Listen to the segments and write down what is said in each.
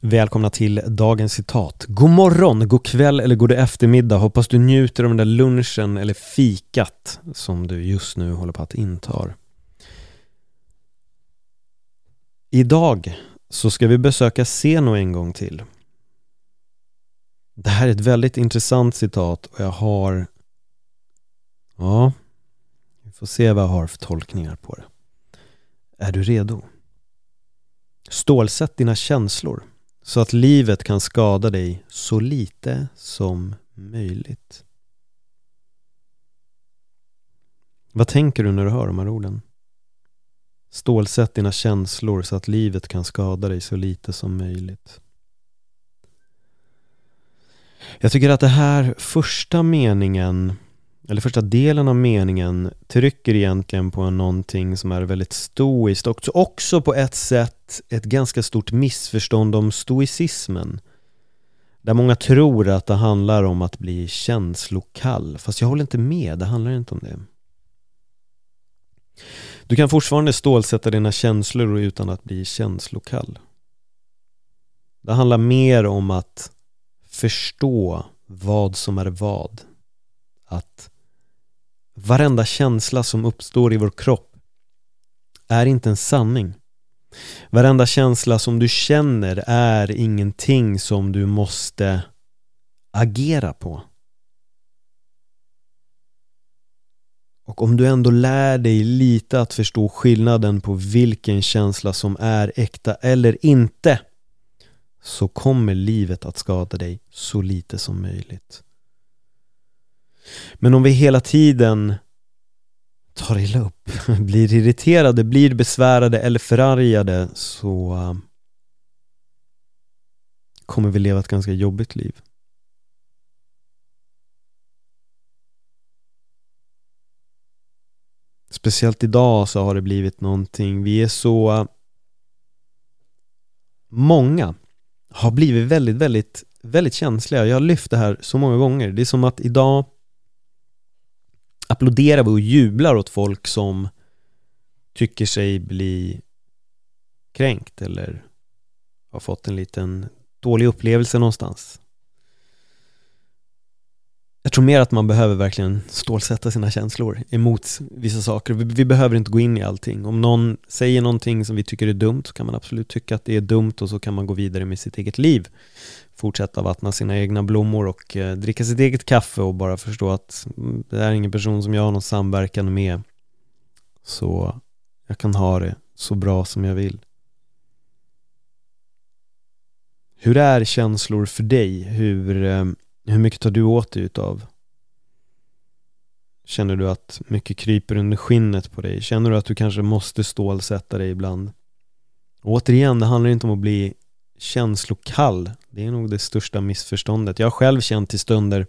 Välkomna till dagens citat. God morgon, god kväll eller god eftermiddag. Hoppas du njuter av den där lunchen eller fikat som du just nu håller på att inta Idag så ska vi besöka Seno en gång till. Det här är ett väldigt intressant citat och jag har... Ja, vi får se vad jag har för tolkningar på det. Är du redo? Stålsätt dina känslor så att livet kan skada dig så lite som möjligt. Vad tänker du när du hör de här orden? Stålsätt dina känslor så att livet kan skada dig så lite som möjligt. Jag tycker att det här första meningen eller första delen av meningen trycker egentligen på någonting som är väldigt stoiskt också, också på ett sätt ett ganska stort missförstånd om stoicismen. Där många tror att det handlar om att bli känslokall, fast jag håller inte med, det handlar inte om det. Du kan fortfarande stålsätta dina känslor utan att bli känslokall. Det handlar mer om att förstå vad som är vad. Att Varenda känsla som uppstår i vår kropp är inte en sanning. Varenda känsla som du känner är ingenting som du måste agera på. Och om du ändå lär dig lite att förstå skillnaden på vilken känsla som är äkta eller inte så kommer livet att skada dig så lite som möjligt. Men om vi hela tiden tar illa upp, blir irriterade, blir besvärade eller förargade så um, kommer vi leva ett ganska jobbigt liv. Speciellt idag så har det blivit någonting, vi är så uh, Många har blivit väldigt, väldigt, väldigt känsliga. Jag har lyft det här så många gånger. Det är som att idag applåderar vi och jublar åt folk som tycker sig bli kränkt eller har fått en liten dålig upplevelse någonstans. Jag tror mer att man behöver verkligen stålsätta sina känslor emot vissa saker. Vi, vi, behöver inte gå in i allting. Om någon säger någonting som vi tycker är dumt så kan man absolut tycka att det är dumt och så kan man gå vidare med sitt eget liv fortsätta vattna sina egna blommor och eh, dricka sitt eget kaffe och bara förstå att mm, det är ingen person som jag har någon samverkan med så jag kan ha det så bra som jag vill. Hur är känslor för dig? Hur, eh, hur mycket tar du åt dig utav? Känner du att mycket kryper under skinnet på dig? Känner du att du kanske måste stålsätta dig ibland? Och återigen, det handlar inte om att bli känslokall. Det är nog det största missförståndet. Jag har själv känt i stunder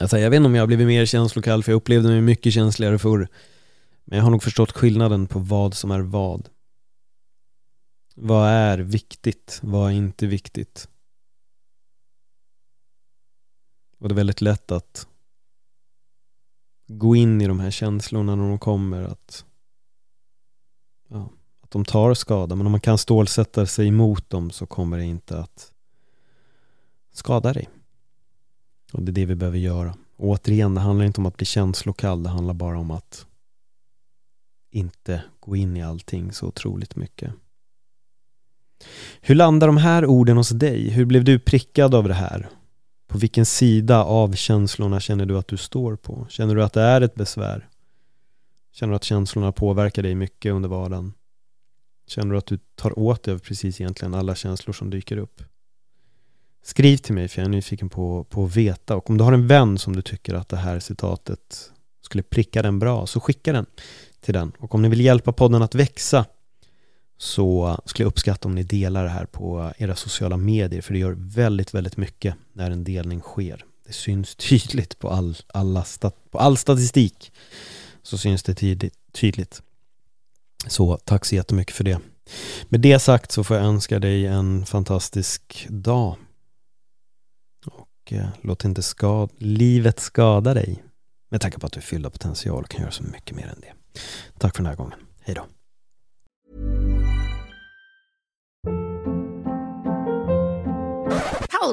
Alltså jag vet inte om jag har blivit mer känslokall för jag upplevde mig mycket känsligare förr. Men jag har nog förstått skillnaden på vad som är vad. Vad är viktigt? Vad är inte viktigt? Och det är väldigt lätt att gå in i de här känslorna när de kommer att ja, de tar skada men om man kan stålsätta sig emot dem så kommer det inte att skada dig. Och det är det vi behöver göra. Och återigen, det handlar inte om att bli känslokall, det handlar bara om att inte gå in i allting så otroligt mycket. Hur landar de här orden hos dig? Hur blev du prickad av det här? På vilken sida av känslorna känner du att du står på? Känner du att det är ett besvär? Känner du att känslorna påverkar dig mycket under vardagen? Känner du att du tar åt dig av precis egentligen alla känslor som dyker upp? Skriv till mig för jag är nyfiken på, på att veta och om du har en vän som du tycker att det här citatet skulle pricka den bra så skicka den till den. Och om ni vill hjälpa podden att växa så skulle jag uppskatta om ni delar det här på era sociala medier för det gör väldigt, väldigt mycket när en delning sker. Det syns tydligt på all, alla stat, på all statistik så syns det tydligt, tydligt. Så tack så jättemycket för det. Med det sagt så får jag önska dig en fantastisk dag. Och eh, låt inte skad livet skada dig. Med tanke på att du är fylld av potential och kan göra så mycket mer än det. Tack för den här gången. Hej då.